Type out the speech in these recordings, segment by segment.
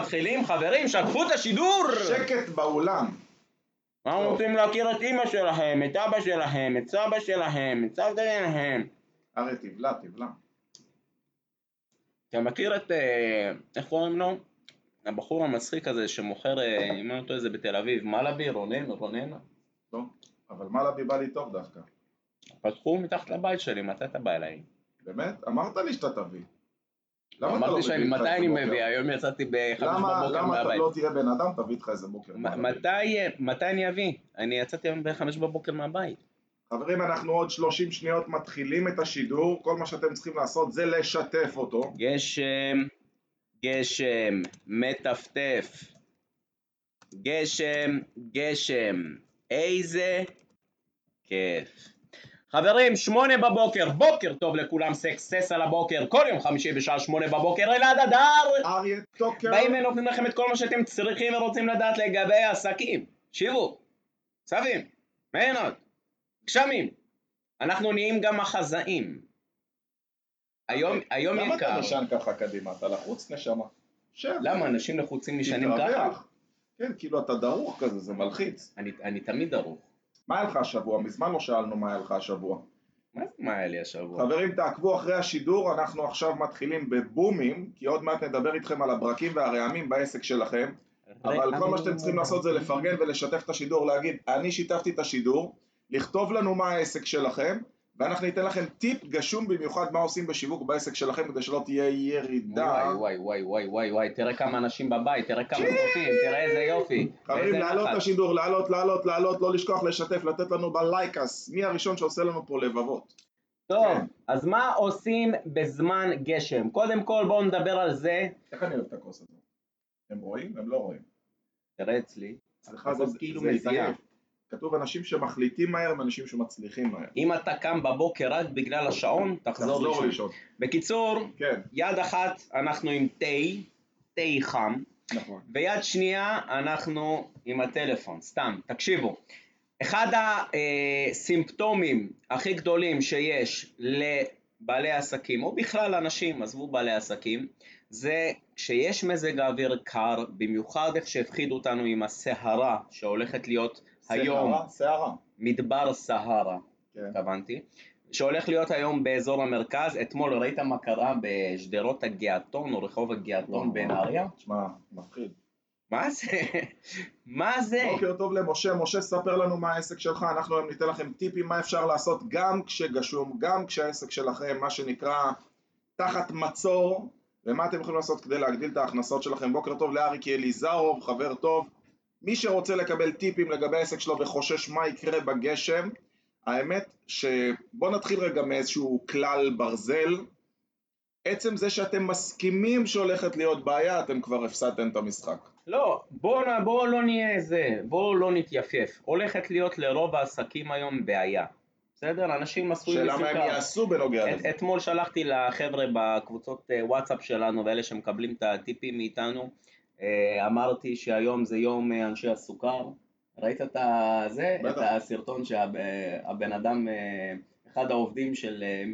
מתחילים, חברים, שתפו את השידור! שקט באולם. אנחנו רוצים להכיר את אימא שלהם, את אבא שלהם, את סבא שלהם, את סבתא שלהם. אריה תבלע, תבלע. אתה מכיר את, אה, איך קוראים לו? הבחור המצחיק הזה שמוכר, אה, אם אני לא טועה זה בתל אביב, מלאבי, רונן, רונן? לא, אבל מלאבי בא לי טוב דווקא. פתחו מתחת לבית שלי, מתי אתה בא אליי? באמת? אמרת לי שאתה תביא. אתה לא אמרתי שאני, מתי אני? מביא? היום יצאתי בחמש למה בבוקר למה אתה מהבית. לא תהיה בן אדם, תביא איתך איזה בוקר. מתי, מתי אני אביא? אני יצאתי היום בחמש בבוקר מהבית. חברים, אנחנו עוד 30 שניות מתחילים את השידור, כל מה שאתם צריכים לעשות זה לשתף אותו. גשם, גשם, מטפטף. גשם, גשם, איזה כיף. חברים, שמונה בבוקר, בוקר טוב לכולם, סקסס על הבוקר, כל יום חמישי בשעה שמונה בבוקר, אלעד אדר! אריה טוקר, באים ונותנים לכם את כל מה שאתם צריכים ורוצים לדעת לגבי עסקים, שיווק, צווים, מעיינות, גשמים, אנחנו נהיים גם מחזאים. היום, היום למה אתה יקר. נשען ככה קדימה? אתה לחוץ נשמה. שב. למה אנשים לחוצים נשענים ככה? כן, כאילו אתה דרוך כזה, זה מלחיץ. אני, אני תמיד ערוך. מה היה לך השבוע? מזמן לא שאלנו מה היה לך השבוע. מה זה מה היה לי השבוע? חברים, תעקבו אחרי השידור, אנחנו עכשיו מתחילים בבומים, כי עוד מעט נדבר איתכם על הברקים והרעמים בעסק שלכם, אבל כל מה שאתם צריכים לעשות זה לפרגן ולשתף את השידור, להגיד, אני שיתפתי את השידור, לכתוב לנו מה העסק שלכם, ואנחנו ניתן לכם טיפ גשום במיוחד מה עושים בשיווק בעסק שלכם, כדי שלא תהיה ירידה. וואי וואי וואי וואי וואי, תראה כמה אנשים בבית, תראה כמה צופים, תראה איזה יופי. חברים, איזה להעלות את. השידור, להעלות, להעלות, להעלות, לא לשכוח לשתף, לתת לנו בלייקס, מי הראשון שעושה לנו פה לבבות? טוב, כן. אז מה עושים בזמן גשם? קודם כל בואו נדבר על זה. איך אני אוהב את הכוס הזאת? הם רואים? הם לא רואים. תראה אצלי. הכוס זה כאילו מזיעה. כתוב אנשים שמחליטים מהר ואנשים שמצליחים מהר. אם אתה קם בבוקר רק בגלל השעון, תחזור לישון. בקיצור, כן, יד אחת אנחנו עם תה, תה חם, נכון. ויד שנייה אנחנו עם הטלפון, סתם, תקשיבו. אחד הסימפטומים הכי גדולים שיש לבעלי עסקים, או בכלל אנשים, עזבו בעלי עסקים, זה כשיש מזג האוויר קר, במיוחד איך שהפחידו אותנו עם הסערה שהולכת להיות היום, שערה, שערה. מדבר סהרה, כן. התכוונתי, שהולך להיות היום באזור המרכז, אתמול ראית מה קרה בשדרות הגעתון או רחוב הגעתון בנהריה? תשמע, מפחיד. מה זה? מה זה? בוקר טוב למשה, משה ספר לנו מה העסק שלך, אנחנו היום ניתן לכם טיפים מה אפשר לעשות גם כשגשום, גם כשהעסק שלכם, מה שנקרא, תחת מצור, ומה אתם יכולים לעשות כדי להגדיל את ההכנסות שלכם. בוקר טוב לאריקי אליזרוב, חבר טוב. מי שרוצה לקבל טיפים לגבי העסק שלו וחושש מה יקרה בגשם, האמת שבוא נתחיל רגע מאיזשהו כלל ברזל. עצם זה שאתם מסכימים שהולכת להיות בעיה, אתם כבר הפסדתם את המשחק. לא, בואו בוא לא נהיה זה, בואו לא נתייפייף. הולכת להיות לרוב העסקים היום בעיה. בסדר? אנשים עשויים שאלה מה הם יעשו בנוגע את, לזה. אתמול שלחתי לחבר'ה בקבוצות אה, וואטסאפ שלנו ואלה שמקבלים את הטיפים מאיתנו, אמרתי שהיום זה יום אה, אנשי הסוכר. ראית את זה? את הסרטון שהבן אדם, אה, אחד העובדים של, אה,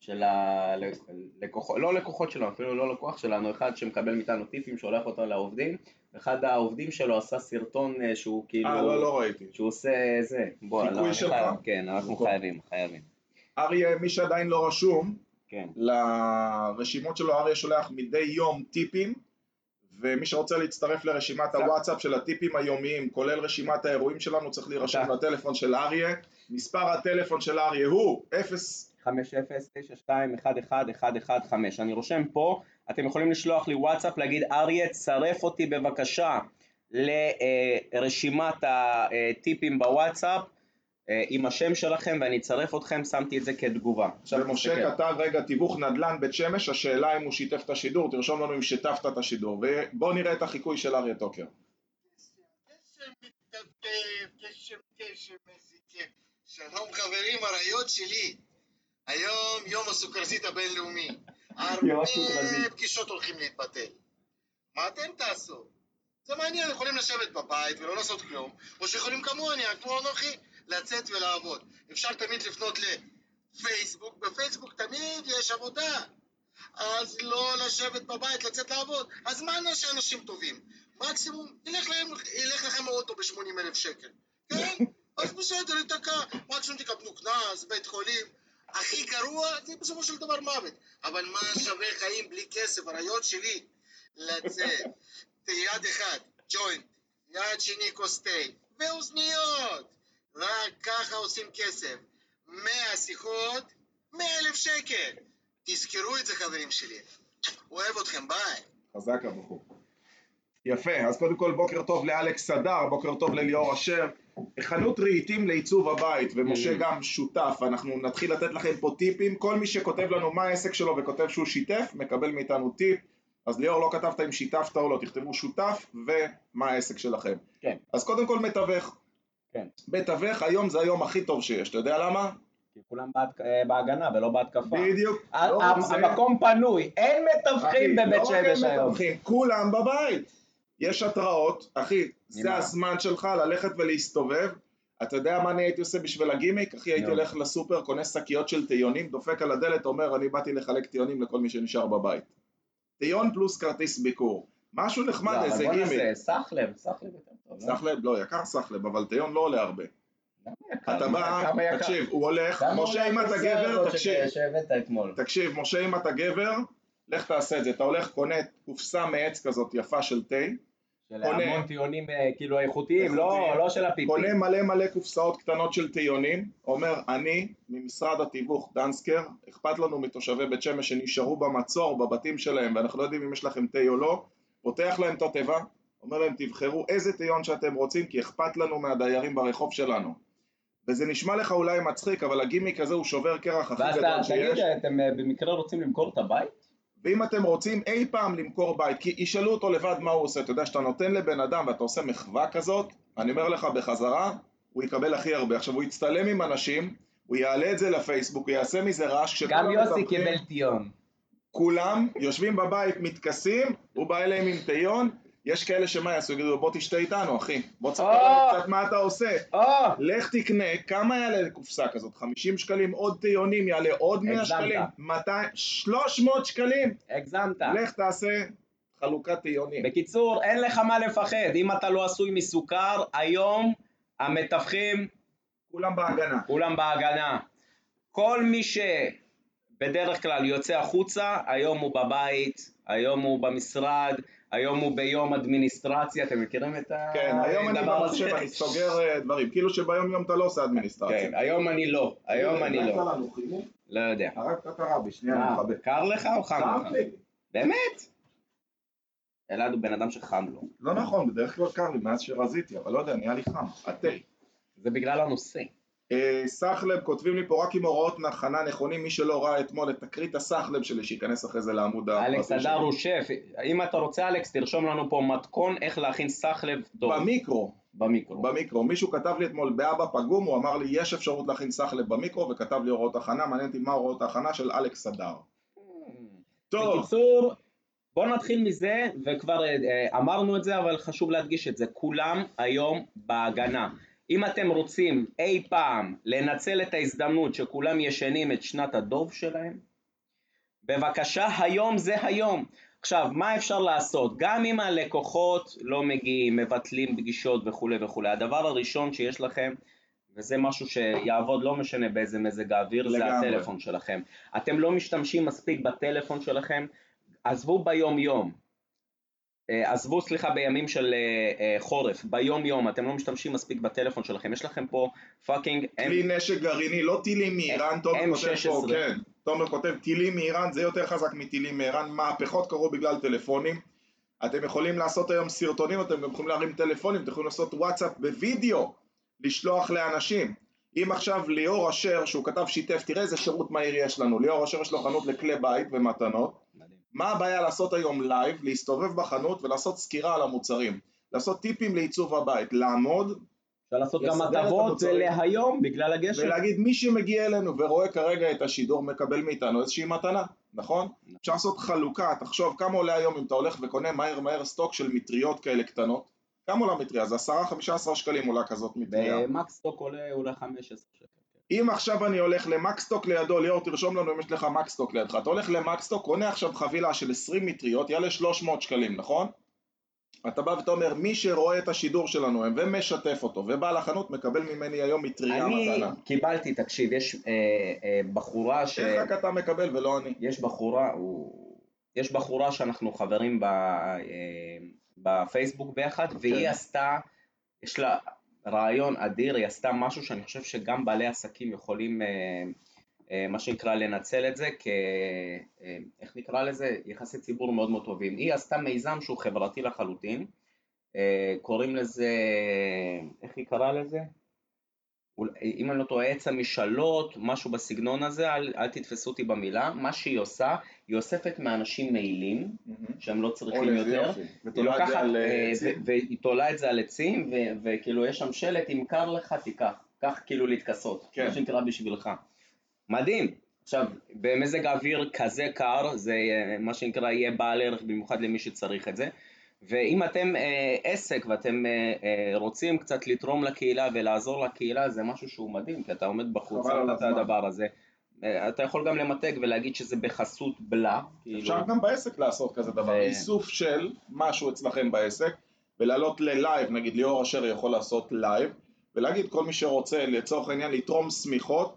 של הלקוחות, לא לקוחות שלנו, אפילו לא לקוח שלנו, אחד שמקבל מאיתנו טיפים, שולח אותו לעובדים, אחד העובדים שלו עשה סרטון אה, שהוא כאילו, אה, לא, לא ראיתי. שהוא עושה זה, בוא, חיקוי לא, שלך? חייב, כן, אנחנו. חייבים, חייבים, אריה, מי שעדיין לא רשום, כן. לרשימות שלו אריה שולח מדי יום טיפים, ומי שרוצה להצטרף לרשימת. הוואטסאפ של הטיפים היומיים, כולל רשימת האירועים שלנו, צריך להירשם. לטלפון של אריה. מספר הטלפון של אריה הוא 0... 5092111115. אני רושם פה, אתם יכולים לשלוח לי וואטסאפ, להגיד אריה, צרף אותי בבקשה לרשימת הטיפים בוואטסאפ עם השם שלכם ואני אצרף אתכם, שמתי את זה כתגובה. ומשה. כתב רגע תיווך נדל"ן בית שמש, השאלה אם הוא שיתף את השידור, תרשום לנו אם שיתפת את השידור. ובואו נראה את החיקוי של אריה טוקר. גשם מתנדב, גשם גשם, איזה כיף. שלום חברים, אריות שלי. היום יום הסוכרזית הבינלאומי. יום הסוכרזית. הרבה פגישות הולכים להתבטל. מה אתם תעשו? זה מעניין, יכולים לשבת בבית ולא לעשות כלום, או שיכולים כמוני, כמו אנוכי, לצאת ולעבוד. אפשר תמיד לפנות לפייסבוק, בפייסבוק תמיד יש עבודה. אז לא לשבת בבית, לצאת לעבוד. אז מה שאנשים טובים? מקסימום, ילך, להם, ילך לכם האוטו ב-80 אלף שקל. כן? אז בסדר, ייתקע. מקסימום תקבלו קנס, בית חולים. הכי גרוע זה בסופו של דבר מוות. אבל מה שווה חיים בלי כסף? הרעיון שלי לצאת, יד אחד, ג'וינט, יד שני כוס תה, ואוזניות. רק ככה עושים כסף. 100 שיחות, 100 אלף שקל. תזכרו את זה חברים שלי. אוהב אתכם, ביי. חזק הבחור. יפה, אז קודם כל בוקר טוב לאלכס סדר, בוקר טוב לליאור אשר. חנות רהיטים לעיצוב הבית, ומשה Mm. גם שותף, אנחנו נתחיל לתת לכם פה טיפים, כל מי שכותב לנו מה העסק שלו וכותב שהוא שיתף, מקבל מאיתנו טיפ. אז ליאור לא כתבת אם שיתפת או לא, תכתבו שותף ומה העסק שלכם. כן. אז קודם כל מתווך. כן. מתווך היום זה היום הכי טוב שיש, אתה יודע למה? כי כולם בהת- אה, בהגנה ולא בהתקפה. בדיוק. לא רק זה- המקום פנוי, אין מתווכים בבית לא שמש היום. כולם בבית. יש התראות, אחי, זה נמאס. הזמן שלך ללכת ולהסתובב. אתה יודע מה אני הייתי עושה בשביל הגימיק? אחי, הייתי. הולך לסופר, קונה שקיות של טיונים, דופק על הדלת, אומר, אני באתי לחלק טיונים לכל מי שנשאר בבית. תיון פלוס כרטיס ביקור. משהו נחמד, לא, איזה בוא גימיק. נעשה, סחלב, סחלב יותר טוב. לא? סחלב, לא, יקר סחלב, אבל תיון לא עולה הרבה. אתה בא? תקשיב, הוא הולך, משה אם אתה גבר, תקשיב. תקשיב, משה אם אתה גבר, לך תעשה את זה, אתה הולך, קונה קופסה מעץ כזאת יפה של תה, של המון תיונים אה, כאילו איכותיים, לא איכותיים. לא של הפיפי. קונה מלא מלא קופסאות קטנות של תיונים, אומר אני ממשרד התיווך דנסקר, אכפת לנו מתושבי בית שמש שנשארו במצור בבתים שלהם ואנחנו לא יודעים אם יש לכם תה או לא, פותח להם את התיבה, אומר להם תבחרו איזה טיון שאתם רוצים כי אכפת לנו מהדיירים ברחוב שלנו וזה נשמע לך אולי מצחיק אבל הגימיק הזה הוא שובר קרח הכי ואז גדול אתה- שיש תגיד, אתם אה, במקרה רוצים למכור את הבית? ואם אתם רוצים אי פעם למכור בית, כי ישאלו אותו לבד מה הוא עושה, אתה יודע שאתה נותן לבן אדם ואתה עושה מחווה כזאת, אני אומר לך בחזרה, הוא יקבל הכי הרבה. עכשיו הוא יצטלם עם אנשים, הוא יעלה את זה לפייסבוק, הוא יעשה מזה רעש, גם יוסי קיבל טיון. כולם יושבים בבית מתכסים, הוא בא אליהם עם טיון, יש כאלה שמה יעשו, יגידו בוא תשתה איתנו אחי, בוא תספר או! לנו קצת מה אתה עושה. או! לך תקנה, כמה יעלה קופסה כזאת? 50 שקלים, עוד טיונים יעלה עוד 100 הגזמת. שקלים? 200, 300 שקלים? הגזמת. לך תעשה חלוקת טיונים. בקיצור, אין לך מה לפחד. אם אתה לא עשוי מסוכר, היום המתווכים כולם בהגנה. כולם בהגנה. כל מי שבדרך כלל יוצא החוצה, היום הוא בבית, היום הוא במשרד, היום הוא ביום אדמיניסטרציה, אתם מכירים את הדבר כן, היום אני? במחשב, אני סוגר אה, דברים. כאילו שביום יום אתה לא עושה אדמיניסטרציה. כן, היום אני לא, היום אני איך לא, לנו חימום? לא יודע. הרגת את הרבי, שנייה, אני מכבד. קר לך או חם לך? באמת? אלעד הוא בן אדם שחם לו. לא נכון, בדרך כלל קר לי מאז שרזיתי, אבל לא יודע, נהיה לי חם. התה. זה בגלל הנושא. אה, סחלב, כותבים לי פה רק עם הוראות הכנה נכונים, מי שלא ראה אתמול את תקרית הסחלב שלי, שייכנס אחרי זה לעמוד אלכס הפרטי הדר שלי. הוא שף, אם אתה רוצה אלכס תרשום לנו פה מתכון איך להכין סחלב טוב במיקרו, במיקרו. במיקרו, מישהו כתב לי אתמול באבא פגום, הוא אמר לי יש אפשרות להכין סחלב במיקרו וכתב לי הוראות הכנה, מעניין אותי מה הוראות ההכנה של אלכס הדר. טוב, בקיצור, בוא נתחיל מזה, וכבר אה, אמרנו את זה, אבל חשוב להדגיש את זה, כולם היום בהגנה. אם אתם רוצים אי פעם לנצל את ההזדמנות שכולם ישנים את שנת הדוב שלהם, בבקשה, היום זה היום. עכשיו, מה אפשר לעשות? גם אם הלקוחות לא מגיעים, מבטלים פגישות וכולי וכולי, הדבר הראשון שיש לכם, וזה משהו שיעבוד לא משנה באיזה מזג האוויר, זה לגמרי. הטלפון שלכם. אתם לא משתמשים מספיק בטלפון שלכם, עזבו ביום יום, עזבו סליחה בימים של אה, אה, חורף, ביום יום אתם לא משתמשים מספיק בטלפון שלכם, יש לכם פה fucking כלי נשק גרעיני, לא טילים מאיראן, תומר כותב M16. פה, כן, תומר כותב טילים מאיראן, זה יותר חזק מטילים מאיראן, מהפכות קרו בגלל טלפונים, אתם יכולים לעשות היום סרטונים, אתם גם יכולים להרים טלפונים, אתם יכולים לעשות וואטסאפ בווידאו, לשלוח לאנשים. אם עכשיו ליאור אשר, שהוא כתב שיתף, תראה איזה שירות מהיר יש לנו, ליאור אשר יש לו חנות לכלי בית ומתנות, מה הבעיה לעשות היום לייב, להסתובב בחנות ולעשות סקירה על המוצרים, לעשות טיפים לעיצוב הבית, לעמוד אפשר לעשות גם הטבות. להיום בגלל הגשם. ולהגיד מי שמגיע אלינו ורואה כרגע את השידור מקבל מאיתנו איזושהי מתנה, נכון? אפשר לעשות חלוקה, תחשוב כמה עולה היום אם אתה הולך וקונה מהר מהר סטוק של מטריות כאלה קטנות, כמה עולה מטריה? זה 10-15 שקלים עולה כזאת מטריה. במקס טוק עולה אולי 15 שקל. אם עכשיו אני הולך למקסטוק לידו, ליאור תרשום לנו אם יש לך מקסטוק לידך, אתה הולך למקסטוק, קונה עכשיו חבילה של 20 מטריות, יעלה 300 שקלים, נכון? אתה בא ואתה אומר, מי שרואה את השידור שלנו ומשתף אותו ובא לחנות מקבל ממני היום מטריה אני מתנה. קיבלתי, תקשיב, יש אה, אה, בחורה ש... איך רק אתה מקבל ולא אני? יש בחורה, הוא... יש בחורה שאנחנו חברים ב... אה, בפייסבוק ביחד, והיא כן. עשתה, יש לה רעיון אדיר, היא עשתה משהו שאני חושב שגם בעלי עסקים יכולים, אה, אה, מה שנקרא, לנצל את זה כ... אה, איך נקרא לזה? יחסי ציבור מאוד מאוד טובים. היא עשתה מיזם שהוא חברתי לחלוטין, קוראים לזה, איך היא קראה לזה? אם אני לא טועה, עץ המשאלות, משהו בסגנון הזה, אל, אל תתפסו אותי במילה, מה שהיא עושה, היא אוספת מאנשים מעילים, שהם לא צריכים יותר. היא לוקחת, אה, אה. והיא תולה את זה על עצים, ו- וכאילו יש שם שלט, אם קר לך תיקח, קח כאילו להתכסות, כן. מה שנקרא בשבילך. מדהים. עכשיו, במזג האוויר כזה קר, זה אה, מה שנקרא יהיה בעל ערך במיוחד למי שצריך את זה. ואם אתם אה, עסק ואתם אה, אה, רוצים קצת לתרום לקהילה ולעזור לקהילה, זה משהו שהוא מדהים, כי אתה עומד בחוץ, שמת את. הדבר הזה. אה, אתה יכול גם למתג ולהגיד שזה בחסות בלה. כאילו, אפשר גם בעסק לעשות כזה דבר, ו- איסוף של משהו אצלכם בעסק ולעלות ללייב, נגיד ליאור אשר יכול לעשות לייב ולהגיד כל מי שרוצה לצורך העניין לתרום שמיכות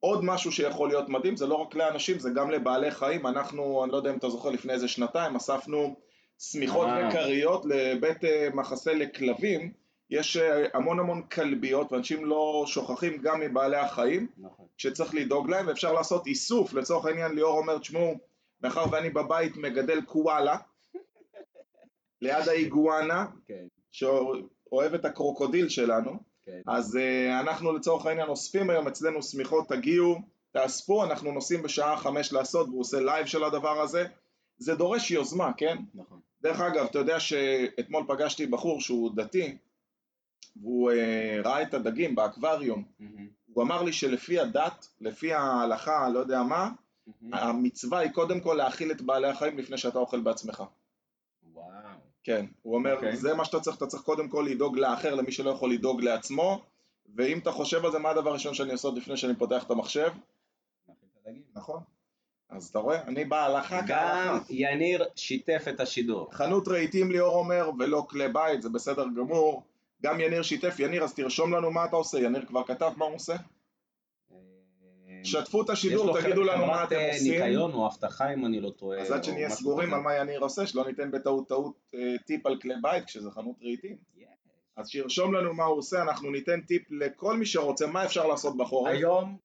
עוד משהו שיכול להיות מדהים, זה לא רק לאנשים, זה גם לבעלי חיים, אנחנו, אני לא יודע אם אתה זוכר, לפני איזה שנתיים אספנו שמיכות אה. וכריות לבית אה, מחסה לכלבים, יש אה, המון המון כלביות ואנשים לא שוכחים גם מבעלי החיים נכון. שצריך לדאוג להם, ואפשר לעשות איסוף, לצורך העניין ליאור אומר, תשמעו, מאחר ואני בבית מגדל קואלה, ליד האיגואנה, כן, שאוהב את הקרוקודיל שלנו, כן. אז אה, אנחנו לצורך העניין אוספים היום אצלנו שמיכות, תגיעו, תאספו, אנחנו נוסעים בשעה חמש לעשות, והוא עושה לייב של הדבר הזה, זה דורש יוזמה, כן? נכון. דרך אגב, אתה יודע שאתמול פגשתי בחור שהוא דתי, והוא אה, ראה את הדגים באקווריום, מהמם, הוא אמר לי שלפי הדת, לפי ההלכה, לא יודע מה, מהמם. המצווה היא קודם כל להאכיל את בעלי החיים לפני שאתה אוכל בעצמך. וואו. כן, הוא אומר, אוקיי. זה מה שאתה צריך, אתה צריך קודם כל לדאוג לאחר, למי שלא יכול לדאוג לעצמו, ואם אתה חושב על זה, מה הדבר הראשון שאני עושה עוד לפני שאני פותח את המחשב? נכון. אז אתה רואה, אני בהלכה גם כהלכה. יניר שיתף את השידור. חנות רהיטים ליאור אומר, ולא כלי בית, זה בסדר גמור. גם יניר שיתף, יניר, אז תרשום לנו מה אתה עושה, יניר כבר כתב מה הוא עושה. שתפו את יש השידור, לו תגידו לנו מה חברת, אתם אה, עושים. ניקיון או אבטחה אם אני לא טועה. אז עד שנהיה סגורים. על מה יניר עושה, שלא ניתן בטעות טעות אה, טיפ על כלי בית כשזה חנות רהיטים. אז שירשום לנו מה הוא עושה, אנחנו ניתן טיפ לכל מי שרוצה, מה אפשר לעשות בחורף. היום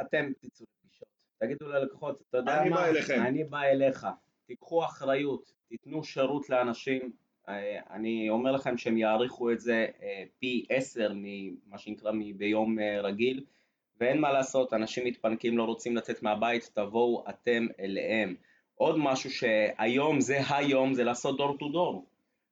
אתם תצאו לפגישות. תגידו ללקוחות, אתה יודע אני מה? בא אליכם. אני בא אליך. תיקחו אחריות, תיתנו שירות לאנשים. אה, אני אומר לכם שהם יעריכו את זה אה, פי עשר ממה שנקרא ביום אה, רגיל, ואין מה לעשות, אנשים מתפנקים, לא רוצים לצאת מהבית, תבואו אתם אליהם. עוד משהו שהיום זה היום, זה לעשות דור טו דור.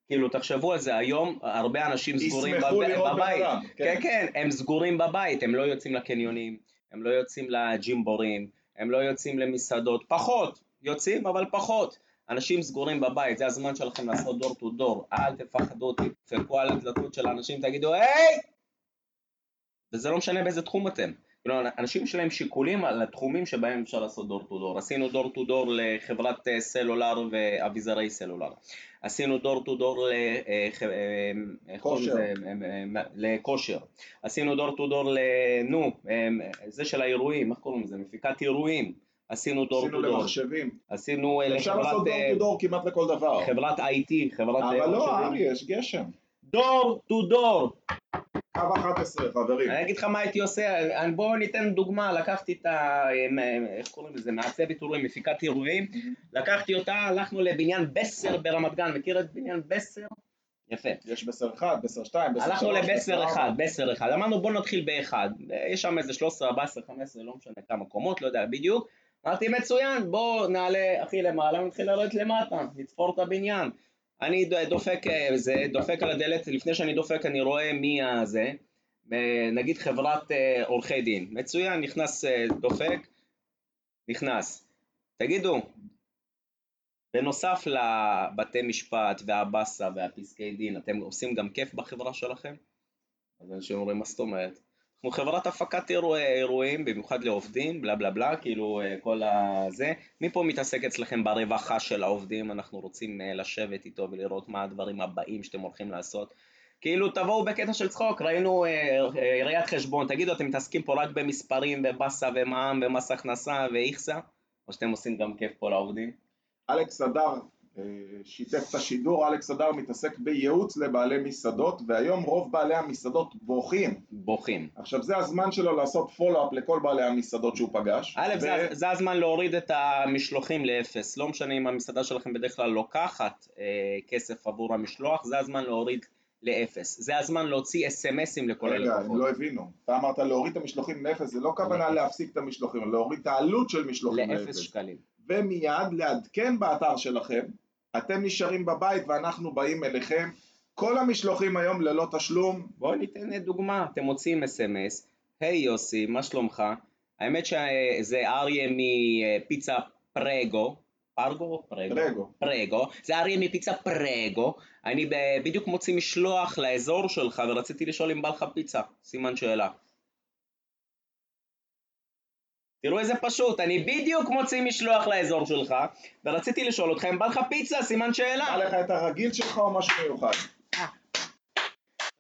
כאילו, תחשבו על זה, היום הרבה אנשים סגורים בב- בבית. כן, כן. כן, הם סגורים בבית, הם לא יוצאים לקניונים, הם לא יוצאים לג'ימבורים, הם לא יוצאים למסעדות, פחות, יוצאים אבל פחות. אנשים סגורים בבית, זה הזמן שלכם לעשות דור טו דור, אל תפחדו, תדפקו על הדלתות של האנשים, תגידו היי! וזה לא משנה באיזה תחום אתם. כאילו, אנשים יש להם שיקולים על התחומים שבהם אפשר לעשות door to door. עשינו door to door לחברת אה, סלולר ואביזרי סלולר. עשינו door to door לכושר. עשינו door to door ל... נו, אה, זה של האירועים, איך קוראים לזה? מפיקת אירועים. עשינו door to door. למחשבים. עשינו אה, אפשר לעשות לחברת door אה, to door כמעט לכל דבר. חברת IT, חברת... אה, אבל לא. ארי, יש גשם. דור טו דור. קו 11, חברים. אני אגיד לך מה הייתי עושה, בואו ניתן דוגמה, לקחתי את ה... איך קוראים לזה? מעצבת אירועים, מפיקת אירועים, לקחתי אותה, הלכנו לבניין בסר ברמת גן, מכיר את בניין בסר? יפה. יש בסר 1, בסר 2, בסר 3, הלכנו לבסר אחד, בסר אחד, אמרנו בואו נתחיל באחד, יש שם איזה 13, 14, 15, לא משנה כמה קומות, לא יודע בדיוק, אמרתי מצוין, בואו נעלה הכי למעלה, נתחיל לרדת למטה, נתפור את הבניין. אני דופק, אה, זה, דופק על הדלת, לפני שאני דופק אני רואה מי הזה, אה, נגיד חברת אה, עורכי דין, מצוין, נכנס דופק, נכנס. תגידו, בנוסף לבתי משפט והבאסה והפסקי דין, אתם עושים גם כיף בחברה שלכם? אז אנשים אומרים, מה זאת אומרת? אנחנו חברת הפקת אירוע, אירועים, במיוחד לעובדים, בלה בלה בלה, כאילו אה, כל הזה. מי פה מתעסק אצלכם ברווחה של העובדים? אנחנו רוצים אה, לשבת איתו ולראות מה הדברים הבאים שאתם הולכים לעשות. כאילו תבואו בקטע של צחוק, ראינו אה, אה, ראיית חשבון, תגידו אתם מתעסקים פה רק במספרים ובאסה ומע"מ ומס הכנסה ואיכסה? או שאתם עושים גם כיף פה לעובדים? אלכס אדר אה, שיתף את השידור, אלכס אדר מתעסק בייעוץ לבעלי מסעדות, והיום רוב בעלי המסעדות בוכים. בוכים. עכשיו זה הזמן שלו לעשות פולו-אפ לכל בעלי המסעדות שהוא פגש. א', ו- זה, זה הזמן להוריד את המשלוחים לאפס, לא משנה אם המסעדה שלכם בדרך כלל לוקחת אה, כסף עבור המשלוח, זה הזמן להוריד לאפס, זה הזמן להוציא אסמסים לכל רגע, הלקוחות. הם לא הבינו. אתה אמרת להוריד את המשלוחים לאפס, זה לא כוונה. להפסיק את המשלוחים, להוריד את העלות של משלוחים לאפס לאפס. שקלים. ומיד לעדכן באתר שלכם, אתם נשארים בבית ואנחנו באים אליכם. כל המשלוחים היום ללא תשלום, בואו ניתן דוגמה, אתם מוצאים אס.אם.אס, היי יוסי, מה שלומך? האמת שזה אריה מפיצה פרגו, פרגו או פרגו? פרגו. פרגו, זה אריה מפיצה פרגו, אני בדיוק מוציא משלוח לאזור שלך ורציתי לשאול אם בא לך פיצה, סימן שאלה. תראו איזה פשוט, אני בדיוק מוציא משלוח לאזור שלך ורציתי לשאול אותך אם בא לך פיצה, סימן שאלה. בא לך את הרגיל שלך או משהו מיוחד?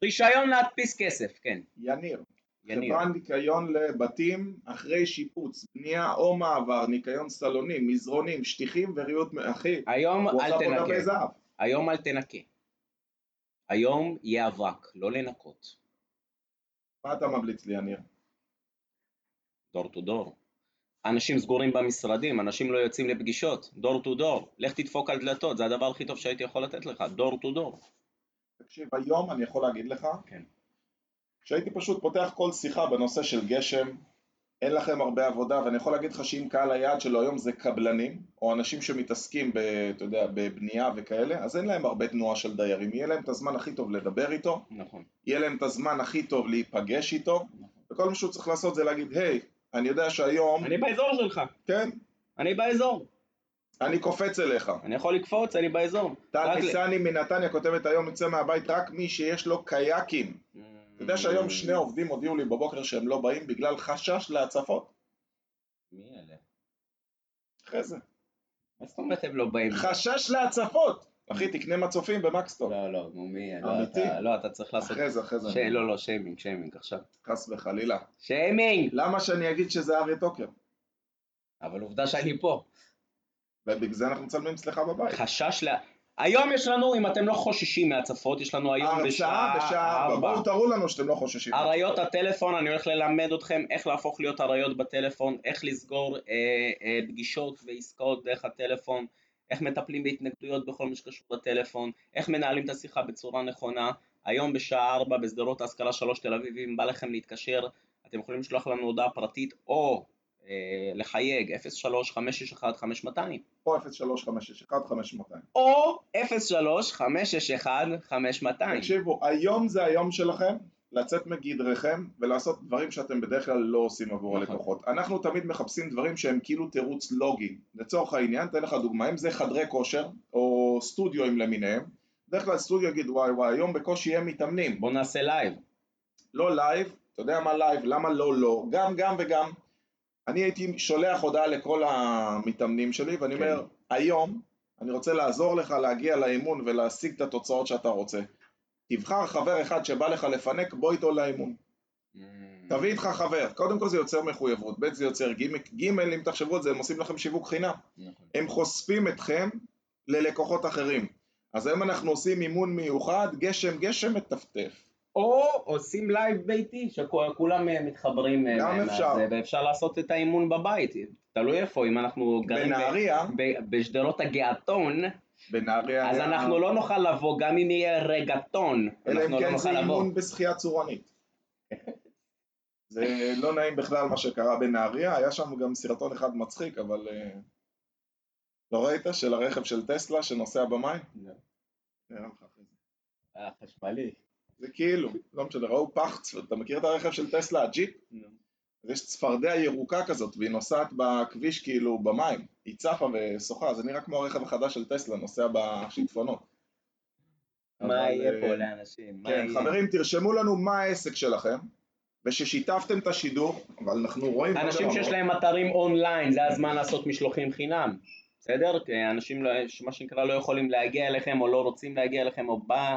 רישיון להדפיס כסף, כן. יניר. יניר. חברת ניקיון לבתים אחרי שיפוץ, בנייה או מעבר, ניקיון סלונים, מזרונים, שטיחים וריהוט, אחי, היום אל תנקה. היום אל תנקה. היום יהיה אבק, לא לנקות. מה אתה ממליץ לי, יניר? door to door. אנשים סגורים במשרדים, אנשים לא יוצאים לפגישות, door to door. לך תדפוק על דלתות, זה הדבר הכי טוב שהייתי יכול לתת לך, door to door. תקשיב, היום אני יכול להגיד לך, כן. שהייתי פשוט פותח כל שיחה בנושא של גשם, אין לכם הרבה עבודה, ואני יכול להגיד לך שאם קהל היעד שלו היום זה קבלנים, או אנשים שמתעסקים, ב, אתה יודע, בבנייה וכאלה, אז אין להם הרבה תנועה של דיירים. יהיה להם את הזמן הכי טוב לדבר איתו, נכון. יהיה להם את הזמן הכי טוב להיפגש איתו, וכל מה שהוא צריך לעשות זה להגיד, היי, אני יודע שהיום, אני באזור שלך, כן, אני באזור. אני קופץ אליך. אני יכול לקפוץ, אני באזור. טל ניסני מנתניה כותבת היום יוצא מהבית רק מי שיש לו קייקים. אתה יודע שהיום שני עובדים הודיעו לי בבוקר שהם לא באים בגלל חשש להצפות? מי אלה? אחרי זה. מה זאת אומרת הם לא באים? חשש להצפות! אחי, תקנה מצופים במקסטור. לא, לא, נו מי? לא, אמיתי? אתה- לא, אתה צריך לעשות... אחרי זה, אחרי זה. ש- לא, לא, שיימינג, שיימינג עכשיו. חס וחלילה. שיימינג! למה שאני אגיד שזה אריה טוקר? אבל עובדה שאני פה. ובגלל זה אנחנו מצלמים אצלך בבית. חשש ל... היום יש לנו, אם אתם לא חוששים מהצפות, יש לנו היום הרצאה בשעה בשעה ארבע. ארבע. בואו תראו לנו שאתם לא חוששים. אריות הטלפון, אני הולך ללמד אתכם איך להפוך להיות אריות בטלפון, איך לסגור אה, אה, פגישות ועסקאות דרך הטלפון, איך מטפלים בהתנגדויות בכל מה שקשור לטלפון, איך מנהלים את השיחה בצורה נכונה. היום בשעה 4 בשדרות ההשכלה 3 תל אביב, אם בא לכם להתקשר, אתם יכולים לשלוח לנו הודעה פרטית או אה, לחייג 03-561-5200 או 03561500. או 03-561-5200 תקשיבו, היום זה היום שלכם לצאת מגדרכם ולעשות דברים שאתם בדרך כלל לא עושים עבור נכון. הלקוחות. אנחנו תמיד מחפשים דברים שהם כאילו תירוץ לוגי. לצורך העניין, אתן לך דוגמה, אם זה חדרי כושר או סטודיואים למיניהם, בדרך כלל סטודיו יגיד וואי וואי, היום בקושי הם מתאמנים. בואו נעשה לייב. לא לייב, אתה יודע מה לייב, למה לא לא, גם גם וגם. אני הייתי שולח הודעה לכל המתאמנים שלי ואני כן. אומר, היום אני רוצה לעזור לך להגיע לאימון ולהשיג את התוצאות שאתה רוצה. תבחר חבר אחד שבא לך לפנק, בוא איתו לאימון. תביא איתך חבר, קודם כל זה יוצר מחויבות, ב' זה יוצר גימיק, ג' אם תחשבו על זה, הם עושים לכם שיווק חינם. נכון. הם חושפים אתכם ללקוחות אחרים. אז היום אנחנו עושים אימון מיוחד, גשם גשם מטפטף. או עושים לייב ביתי, שכולם אה, מתחברים אה, גם אפשר. ואפשר לעשות את האימון בבית, תלוי איפה, אם אנחנו גרים בנהריה, בשדרות הגעתון, בנהריה, אז היה- אנחנו לא נוכל לבוא, גם אם יהיה רגטון, אלא אם אנחנו לא כן זה נוכל לבוא. אימון בשחייה צורנית. זה לא נעים בכלל מה שקרה בנהריה, היה שם גם סרטון אחד מצחיק, אבל... אה, לא ראית? של הרכב של טסלה שנוסע במים? לא. נראה לך אחרי זה. אה, חשמלי. זה כאילו, לא משנה, ראו פח, אתה מכיר את הרכב של טסלה, הג'יפ? אז יש צפרדע ירוקה כזאת, והיא נוסעת בכביש כאילו במים. היא צפה ושוחה, זה נראה כמו הרכב החדש של טסלה, נוסע בשיטפונות. מה יהיה אה, פה לאנשים? מה כן? חברים, תרשמו לנו מה העסק שלכם, וששיתפתם את השידור, אבל אנחנו רואים... אנשים שיש. להם אתרים אונליין, זה הזמן לעשות משלוחים חינם, בסדר? אנשים, לא, מה שנקרא, לא יכולים להגיע אליכם, או לא רוצים להגיע אליכם, או בא,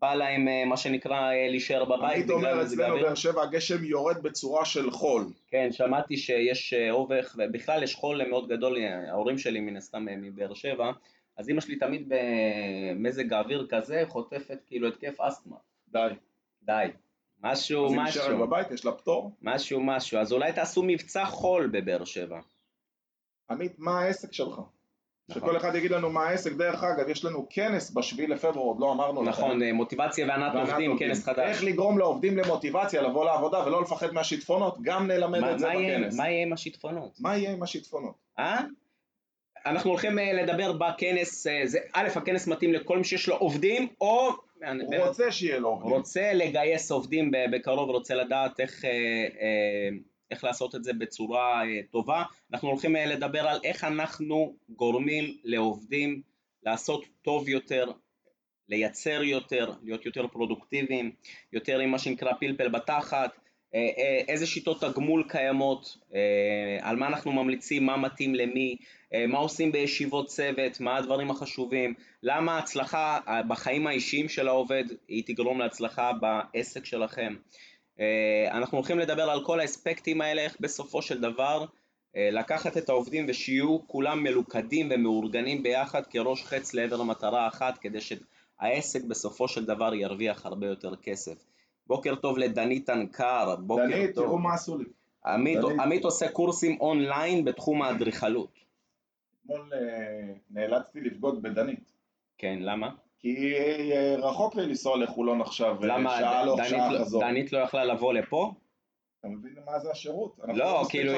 בא להם, אה, מה שנקרא, אה, להישאר בבית היית אומר אצלנו. באר שבע הגשם יורד בצורה של חול. כן, שמעתי שיש אה, אובך, ובכלל יש חול מאוד גדול, ההורים שלי מן הסתם מבאר שבע, אז אמא שלי תמיד במזג האוויר כזה חוטפת כאילו התקף אסתמה. די. די. משהו, אז היא משהו. נשארת בבית, יש לה פטור. משהו, משהו. אז אולי תעשו מבצע חול בבאר שבע. עמית, מה העסק שלך? נכון. שכל אחד יגיד לנו מה העסק. דרך אגב, יש לנו כנס בשביעי לפברואר, עוד לא אמרנו לכם. נכון, אה, מוטיבציה וענת עובדים, עובדים. כנס חדש. איך לגרום לעובדים למוטיבציה לבוא לעבודה ולא לפחד מהשיטפונות, גם נלמד מה- את זה מה בכנס. מה יהיה עם השיטפונות? מה יהיה עם השיטפונות? אה? אנחנו הולכים אה, לדבר בכנס, אה, זה, א', הכנס מתאים לכל מי שיש לו עובדים, או הוא רוצה שיהיה לו עובדים. רוצה לגייס עובדים בקרוב, רוצה לדעת איך, אה, אה, איך לעשות את זה בצורה אה, טובה. אנחנו הולכים אה, לדבר על איך אנחנו גורמים לעובדים לעשות טוב יותר, לייצר יותר, להיות יותר פרודוקטיביים, יותר עם מה שנקרא פלפל בתחת, אה, איזה שיטות תגמול קיימות, על מה אנחנו ממליצים, מה מתאים למי, מה עושים בישיבות צוות, מה הדברים החשובים, למה ההצלחה בחיים האישיים של העובד היא תגרום להצלחה בעסק שלכם. אה, אנחנו הולכים לדבר על כל האספקטים האלה, איך בסופו של דבר אה, לקחת את העובדים ושיהיו כולם מלוכדים ומאורגנים ביחד כראש חץ לעבר מטרה אחת כדי שהעסק בסופו של דבר ירוויח הרבה יותר כסף. בוקר טוב לדנית אנקר, בוקר דנית, טוב. תראו מה עשו לי. עמית, דנית. עמית עושה קורסים אונליין בתחום האדריכלות. אתמול אה, נאלצתי לבגוד בדנית. כן, למה? כי אה, רחוק לי לנסוע לחולון עכשיו, למה שעה הלוך, דנית שעה לא- חזור. דנית לא יכלה לבוא לפה? אתה מבין מה זה השירות? לא, מספיק כאילו,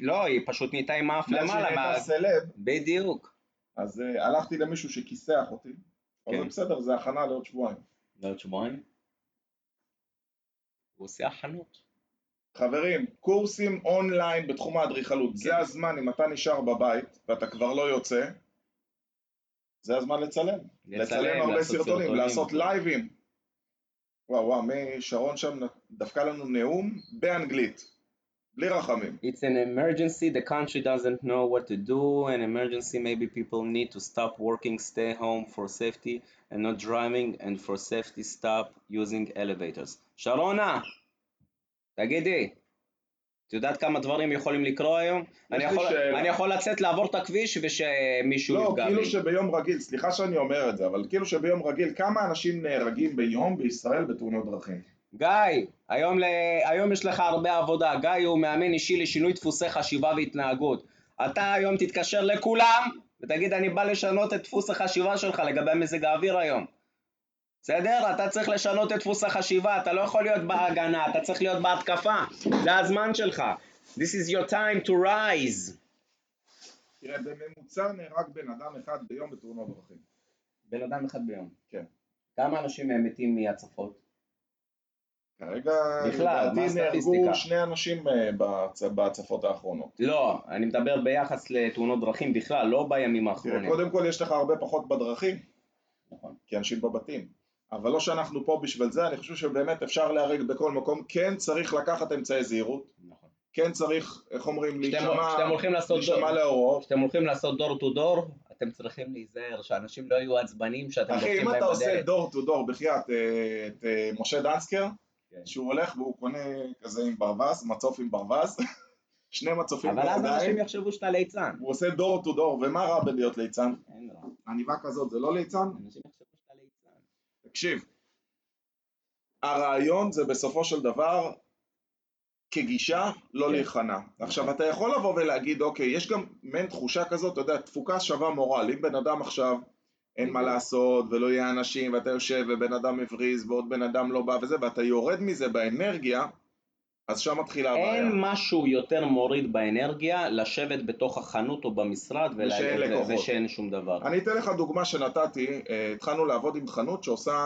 לא, היא פשוט נהייתה עם האף מאז למעלה. נהייתה סלב, בדיוק. אז אה, הלכתי למישהו שכיסח אותי. אבל כן. בסדר, זה הכנה לעוד שבועיים. לעוד שבועיים? הוא עושה החנות. חברים, קורסים אונליין בתחום האדריכלות, זה הזמן, אם אתה נשאר בבית ואתה כבר לא יוצא, זה הזמן לצלם. לצלם הרבה לעשות סרטונים, לעשות לייבים. וואו וואו, מי שרון שם דפקה לנו נאום באנגלית, בלי רחמים. It's an emergency, the country doesn't know what to do, an emergency maybe people need to stop working, stay home for safety and not driving and for safety stop using elevators. שרונה, תגידי, את יודעת כמה דברים יכולים לקרות היום? אני יכול. אני יכול לצאת לעבור את הכביש ושמישהו לא, יפגע כאילו בי. שביום רגיל, סליחה שאני אומר את זה, אבל כאילו שביום רגיל, כמה אנשים נהרגים ביום בישראל בתאונות דרכים? גיא, היום, ל... היום יש לך הרבה עבודה, גיא הוא מאמן אישי לשינוי דפוסי חשיבה והתנהגות. אתה היום תתקשר לכולם ותגיד אני בא לשנות את דפוס החשיבה שלך לגבי מזג האוויר היום. בסדר? אתה צריך לשנות את דפוס החשיבה, אתה לא יכול להיות בהגנה, אתה צריך להיות בהתקפה, זה הזמן שלך. This is your time to rise. תראה, בממוצע נהרג בן אדם אחד ביום בתאונות דרכים. בן אדם אחד ביום. כן. כמה אנשים מתים מהצפות? כרגע, לדעתי? נהרגו שני אנשים אה, בהצ- בהצפות האחרונות. לא, אני מדבר ביחס לתאונות דרכים בכלל, לא בימים תראה, האחרונים. קודם כל יש לך הרבה פחות בדרכים, נכון. כי אנשים בבתים. אבל לא שאנחנו פה בשביל זה, אני חושב שבאמת אפשר להרג בכל מקום. כן צריך לקחת אמצעי זהירות, נכון. כן צריך, איך אומרים, להישמע להוראות. כשאתם הולכים לעשות דור טו דור, אתם צריכים להיזהר שאנשים לא יהיו עצבנים שאתם אחי, דופקים אם להם אתה עושה בדלת. דור טו דור, בחייאת, אה, את אה, משה דנסקר, כן. שהוא הולך והוא קונה כזה עם ברווז, מצוף עם ברווז, שני מצופים אבל אז אנשים יחשבו שאתה ליצן. הוא עושה דור טו דור, ומה רע בלהיות ליצן? אין רע. עניבה כזאת זה לא ליצן? אנשים יחשבו. תקשיב, הרעיון זה בסופו של דבר כגישה לא כן. להיכנע. עכשיו אתה יכול לבוא ולהגיד אוקיי, יש גם מעין תחושה כזאת, אתה יודע, תפוקה שווה מורל, אם בן אדם עכשיו אין מה לעשות ולא יהיה אנשים ואתה יושב ובן אדם הבריז ועוד בן אדם לא בא וזה ואתה יורד מזה באנרגיה, אז שם מתחילה הבעיה. אין משהו יותר מוריד באנרגיה לשבת בתוך החנות או במשרד ולה- ושאין לקוחות. ושאין שום דבר. אני אתן לך דוגמה שנתתי, אה, התחלנו לעבוד עם חנות שעושה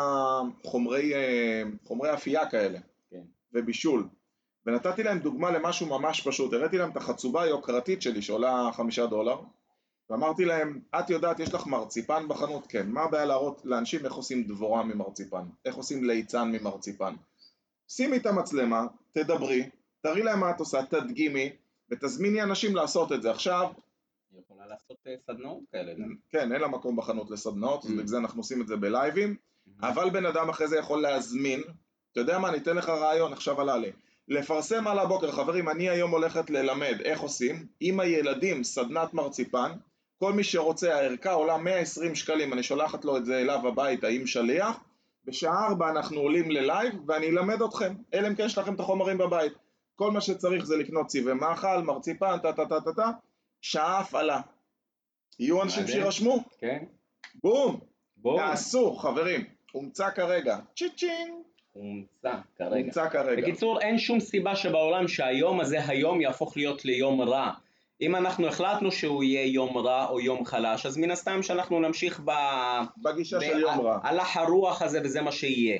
חומרי, אה, חומרי אפייה כאלה, כן. ובישול. ונתתי להם דוגמה למשהו ממש פשוט, הראיתי להם את החצובה היוקרתית שלי שעולה חמישה דולר, ואמרתי להם, את יודעת, יש לך מרציפן בחנות? כן. מה הבעיה להראות לאנשים איך עושים דבורה ממרציפן? איך עושים ליצן ממרציפן? שימי את המצלמה, תדברי, תראי להם מה את עושה, תדגימי, ותזמיני אנשים לעשות את זה. עכשיו, היא יכולה לעשות אה, סדנאות כאלה. גם. כן, אין לה מקום בחנות לסדנאות, אז Mm. בגלל זה אנחנו עושים את זה בלייבים, אבל בן אדם אחרי זה יכול להזמין, אתה יודע מה, אני אתן לך רעיון, עכשיו עלה לי. לפרסם על הבוקר, חברים, אני היום הולכת ללמד איך עושים, עם הילדים סדנת מרציפן, כל מי שרוצה, הערכה עולה 120 שקלים, אני שולחת לו את זה אליו הביתה עם שליח, בשעה 4 אנחנו עולים ללייב ואני אלמד אתכם, אלא אם כן יש לכם את החומרים בבית. כל מה שצריך זה לקנות צבעי מאכל, מרציפן, טה טה טה טה טה, שעה הפעלה. יהיו אנשים. שירשמו, כן? בום, בואו. תעשו חברים, הומצא כרגע, צ'יצ'ינג, הומצא כרגע. הומצא כרגע. בקיצור, אין שום סיבה שבעולם שהיום הזה היום יהפוך להיות ליום רע. אם אנחנו החלטנו שהוא יהיה יום רע או יום חלש, אז מן הסתם שאנחנו נמשיך ב... בגישה ב- של יום רע. הלך הרוח הזה וזה מה שיהיה.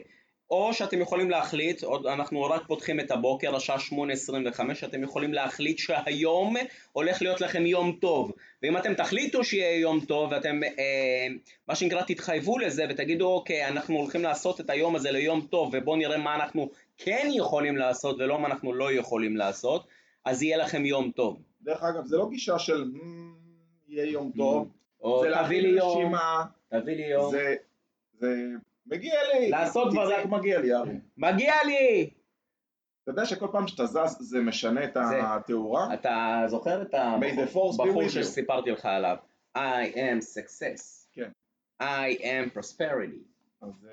או שאתם יכולים להחליט, אנחנו רק פותחים את הבוקר, השעה 8:25, אתם יכולים להחליט שהיום הולך להיות לכם יום טוב. ואם אתם תחליטו שיהיה יום טוב, ואתם, אה, מה שנקרא, תתחייבו לזה ותגידו, אוקיי, אנחנו הולכים לעשות את היום הזה ליום טוב, ובואו נראה מה אנחנו כן יכולים לעשות ולא מה אנחנו לא יכולים לעשות, אז יהיה לכם יום טוב. דרך אגב, זה לא גישה של "מ, יהיה יום טוב, או זה תביא לי יום, תביא לי יום. זה, זה מגיע לי, לעשות תצעק דברים. מגיע לי, ארי. מגיע לי! אתה יודע שכל פעם שאתה זז זה משנה את. התאורה? אתה זוכר את הבחור. שסיפרתי לך עליו? I am success. כן. I am prosperity. אז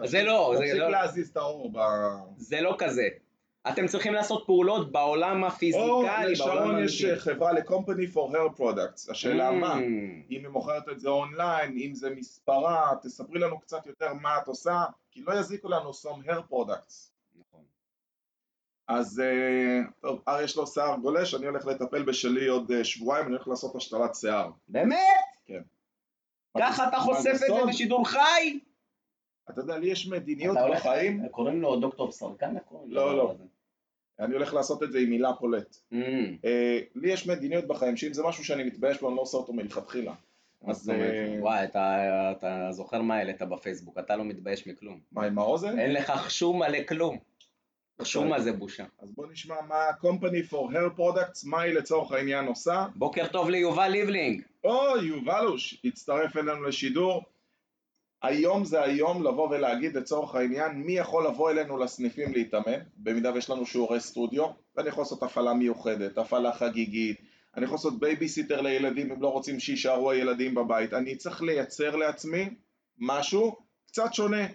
אה, זה לא, זה תפסיק לא. להזיז את האור ב... זה לא כזה. אתם צריכים לעשות פעולות בעולם או הפיזיקלי, בעולם לשרון יש האמיתי. חברה ל-company for hair products, השאלה Mm. מה? אם היא מוכרת את זה אונליין, אם זה מספרה, תספרי לנו קצת יותר מה את עושה, כי לא יזיקו לנו some hair products. נכון. אז אה, טוב, אר יש לו שיער גולש, אני הולך לטפל בשלי עוד אה, שבועיים, אני הולך לעשות השתלת שיער. באמת? כן. ככה אתה חושף את זה? בשידור חי? אתה יודע, לי יש מדיניות בחיים, קוראים לו דוקטור סרקן? לא? לא. אני הולך לעשות את זה עם מילה פולט. Mm, אה, לי יש מדיניות בחיים, שאם זה משהו שאני מתבייש בו, אני לא עושה אותו מלכתחילה. אז? אה, וואי, אתה- אתה זוכר מה העלית בפייסבוק, אתה לא מתבייש מכלום. מה עם האוזן? אין לך חשום מלא כלום. חשום מה זה בושה. אז בוא נשמע מה ה-company for hair products, מה היא לצורך העניין עושה. בוקר טוב ליובל ליבלינג. או, יובלוש, הצטרף אלינו לשידור. היום זה היום לבוא ולהגיד לצורך העניין מי יכול לבוא אלינו לסניפים להתאמן, במידה ויש לנו שיעורי סטודיו, ואני יכול לעשות הפעלה מיוחדת, הפעלה חגיגית, אני יכול לעשות בייביסיטר לילדים אם לא רוצים שיישארו הילדים בבית, אני צריך לייצר לעצמי משהו קצת שונה,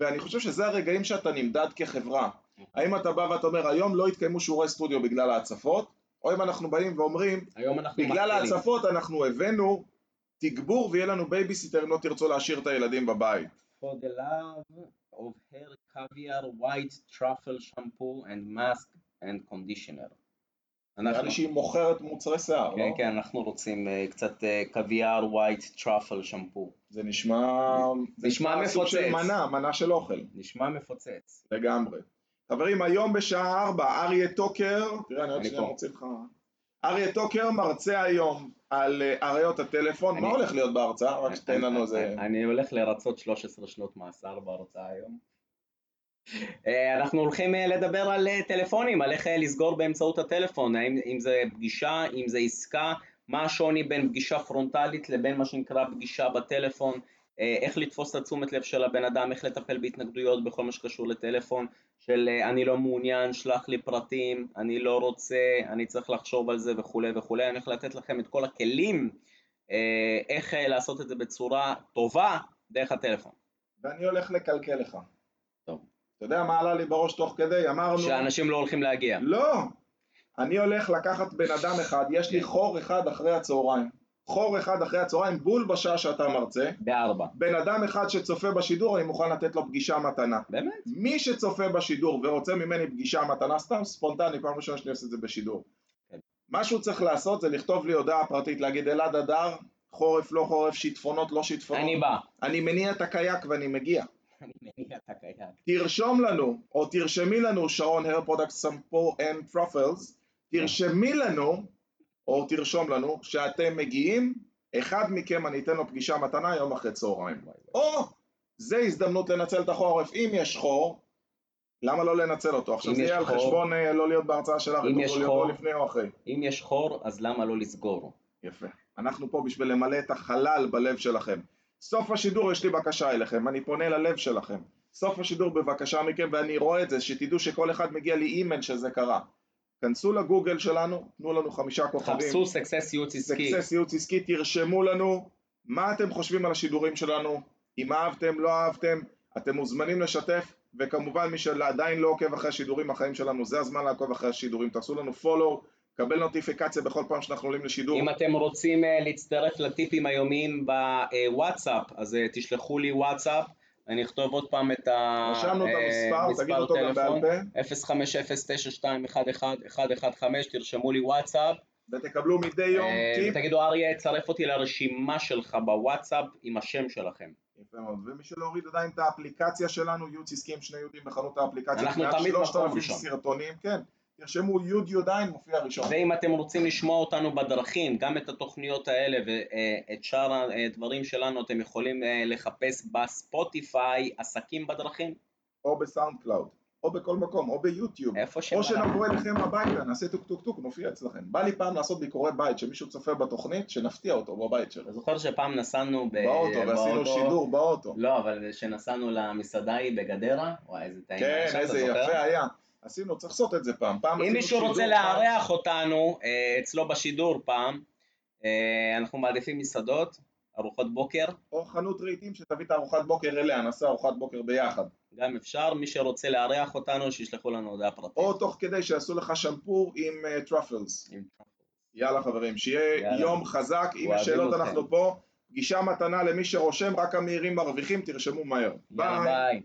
ואני חושב שזה הרגעים שאתה נמדד כחברה. האם אתה בא ואתה אומר היום לא יתקיימו שיעורי סטודיו בגלל ההצפות, או אם אנחנו באים ואומרים בגלל. ההצפות אנחנו הבאנו תגבור ויהיה לנו בייביסיטר אם לא תרצו להשאיר את הילדים בבית. For the love of hair caviar, white truffle shampoo and mask and conditioner. נראה אנחנו, לי שהיא מוכרת מוצרי שיער, כן, לא? כן, אנחנו רוצים אה, קצת קוויאר white truffle shampoo. זה נשמע... זה נשמע סוג של מפוצץ. מנה, מנה של אוכל, נשמע מפוצץ. לגמרי. חברים, היום בשעה 4, אריה טוקר, תראה, אני עוד שנייה. מוציא לך... אריה טוקר מרצה היום על אה, אריות הטלפון, מה הולך להיות בהרצאה? רק שתן לנו איזה... אני- הולך לרצות 13 שנות מאסר בהרצאה היום. אה, אנחנו הולכים אה, לדבר על טלפונים, על איך לסגור באמצעות הטלפון, האם אם זה פגישה, אם זה עסקה, מה השוני בין פגישה פרונטלית לבין מה שנקרא פגישה בטלפון, איך לתפוס את התשומת לב של הבן אדם, איך לטפל בהתנגדויות בכל מה שקשור לטלפון, של אה, אני לא מעוניין, שלח לי פרטים, אני לא רוצה, אני צריך לחשוב על זה וכולי וכולי, אני הולך לתת לכם את כל הכלים אה, איך אה, לעשות את זה בצורה טובה דרך הטלפון. ואני הולך לקלקל לך. טוב. אתה יודע מה עלה לי בראש תוך כדי? אמרנו... שאנשים לא הולכים להגיע. לא, אני הולך לקחת בן אדם אחד, יש לי חור אחד אחרי הצהריים. חור אחד אחרי הצהריים, בול בשעה שאתה מרצה. בארבע. בן אדם אחד שצופה בשידור, אני מוכן לתת לו פגישה מתנה. באמת? מי שצופה בשידור ורוצה ממני פגישה מתנה, סתם ספונטני, פעם ראשונה שאני עושה את זה בשידור. כן. מה שהוא צריך לעשות זה לכתוב לי הודעה פרטית, להגיד אלעד אדר, חורף לא חורף, שיטפונות לא שיטפונות. אני בא. אני מניע את הקייק ואני מגיע. אני מניע את הקייק. תרשום לנו, או תרשמי לנו, שרון Hair Product Shampoo and Truffles, תרשמי לנו, או תרשום לנו, שאתם מגיעים, אחד מכם אני אתן לו פגישה מתנה יום אחרי צהריים. או, זה הזדמנות לנצל את החורף, אם יש חור, למה לא לנצל אותו? עכשיו זה יהיה על חשבון אה, לא להיות בהרצאה שלך, אם יש חור- לפני או אחרי. אם יש חור, אז למה לא לסגור? יפה. אנחנו פה בשביל למלא את החלל בלב שלכם. סוף השידור יש לי בקשה אליכם, אני פונה ללב שלכם. סוף השידור בבקשה מכם, ואני רואה את זה, שתדעו שכל אחד מגיע לי אימייל שזה קרה. כנסו לגוגל שלנו, תנו לנו חמישה כוכבים. חפשו Success ייעוץ עסקי. Success ייעוץ עסקי, תרשמו לנו מה אתם חושבים על השידורים שלנו, אם אהבתם, לא אהבתם, אתם מוזמנים לשתף, וכמובן מי שעדיין לא עוקב אחרי השידורים החיים שלנו, זה הזמן לעקוב אחרי השידורים, תעשו לנו follow, קבל נוטיפיקציה בכל פעם שאנחנו עולים לשידור. אם אתם רוצים אה, להצטרף לטיפים היומיים בוואטסאפ, אז אה, תשלחו לי וואטסאפ, אני אכתוב עוד פעם את את המספר, פה, 050-921-115, תרשמו לי וואטסאפ, ותקבלו מדי יום אה, טיפ. ותגידו אריה, צרף אותי לרשימה שלך בוואטסאפ עם השם שלכם. יפה מאוד, ומי שלא הוריד עדיין את האפליקציה שלנו, ייעוץ עסקי עם שני יהודים בחנות האפליקציה, אנחנו תמיד מקום 3,000 ראשון. סרטונים, כן, תרשמו יוד יודיין, מופיע ראשון. ואם אתם רוצים לשמוע אותנו בדרכים, גם את התוכניות האלה ואת שאר הדברים שלנו, אתם יכולים אה, לחפש בספוטיפיי עסקים בדרכים, או בסאונד קלאוד, או בכל מקום, או ביוטיוב. איפה שבא או. שנבוא אליכם הביתה, נעשה טוק טוק טוק, נופיע אצלכם. בא לי פעם לעשות ביקורי בית, שמישהו צופה בתוכנית, שנפתיע אותו בבית שלו. זוכר שפעם נסענו ב- באוטו, ועשינו שידור באוטו. לא, אבל שנסענו למסעדה ההיא בגדרה, וואי איזה טעים. כן, איזה? יפה היה. עשינו, צריך לעשות את זה פעם. פעם אם מישהו רוצה פעם- לארח אותנו אה, אצלו בשידור פעם, אה, אנחנו מעדיפים מסעדות, ארוחות בוקר, או חנות רהיטים שתביא את הארוחת בוקר אליה, נעשה ארוחת בוקר ביחד. גם אפשר, מי שרוצה לארח אותנו, שישלחו לנו הודעה פרטית. או תוך כדי שיעשו לך שמפור עם Truffles. עם- יאללה חברים, שיהיה יאללה. יום חזק. אם יש שאלות. אנחנו פה. פגישה מתנה למי שרושם, רק המהירים מרוויחים, תרשמו מהר. יאללה ביי. ביי.